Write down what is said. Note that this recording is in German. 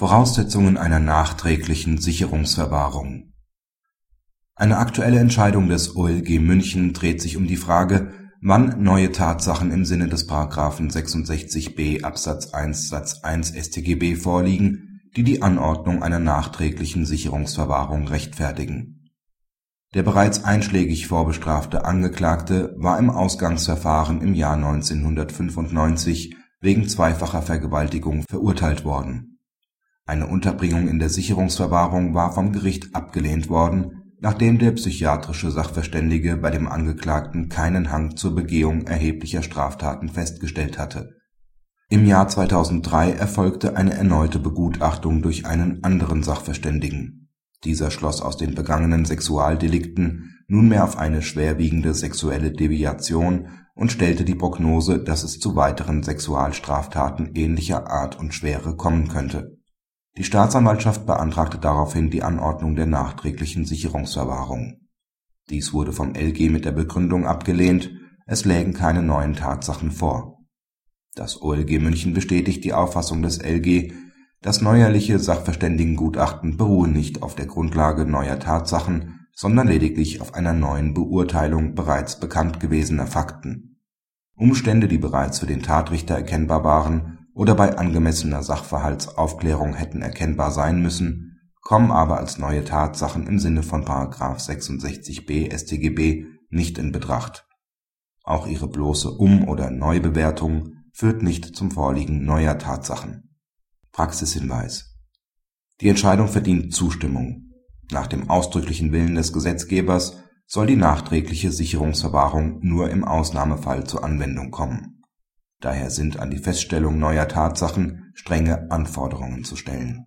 Voraussetzungen einer nachträglichen Sicherungsverwahrung Eine aktuelle Entscheidung des OLG München dreht sich um die Frage, wann neue Tatsachen im Sinne des § 66b Absatz 1 Satz 1 StGB vorliegen, die die Anordnung einer nachträglichen Sicherungsverwahrung rechtfertigen. Der bereits einschlägig vorbestrafte Angeklagte war im Ausgangsverfahren im Jahr 1995 wegen zweifacher Vergewaltigung verurteilt worden. Eine Unterbringung in der Sicherungsverwahrung war vom Gericht abgelehnt worden, nachdem der psychiatrische Sachverständige bei dem Angeklagten keinen Hang zur Begehung erheblicher Straftaten festgestellt hatte. Im Jahr 2003 erfolgte eine erneute Begutachtung durch einen anderen Sachverständigen. Dieser schloss aus den begangenen Sexualdelikten nunmehr auf eine schwerwiegende sexuelle Deviation und stellte die Prognose, dass es zu weiteren Sexualstraftaten ähnlicher Art und Schwere kommen könnte. Die Staatsanwaltschaft beantragte daraufhin die Anordnung der nachträglichen Sicherungsverwahrung. Dies wurde vom LG mit der Begründung abgelehnt, es lägen keine neuen Tatsachen vor. Das OLG München bestätigt die Auffassung des LG, das neuerliche Sachverständigengutachten beruhe nicht auf der Grundlage neuer Tatsachen, sondern lediglich auf einer neuen Beurteilung bereits bekannt gewesener Fakten Umstände, die bereits für den Tatrichter erkennbar waren oder bei angemessener Sachverhaltsaufklärung hätten erkennbar sein müssen, kommen aber als neue Tatsachen im Sinne von § 66b StGB nicht in Betracht. Auch ihre bloße Um oder Neubewertung führt nicht zum Vorliegen neuer Tatsachen. Praxishinweis Die Entscheidung verdient Zustimmung. Nach dem ausdrücklichen Willen des Gesetzgebers soll die nachträgliche Sicherungsverwahrung nur im Ausnahmefall zur Anwendung kommen. Daher sind an die Feststellung neuer Tatsachen strenge Anforderungen zu stellen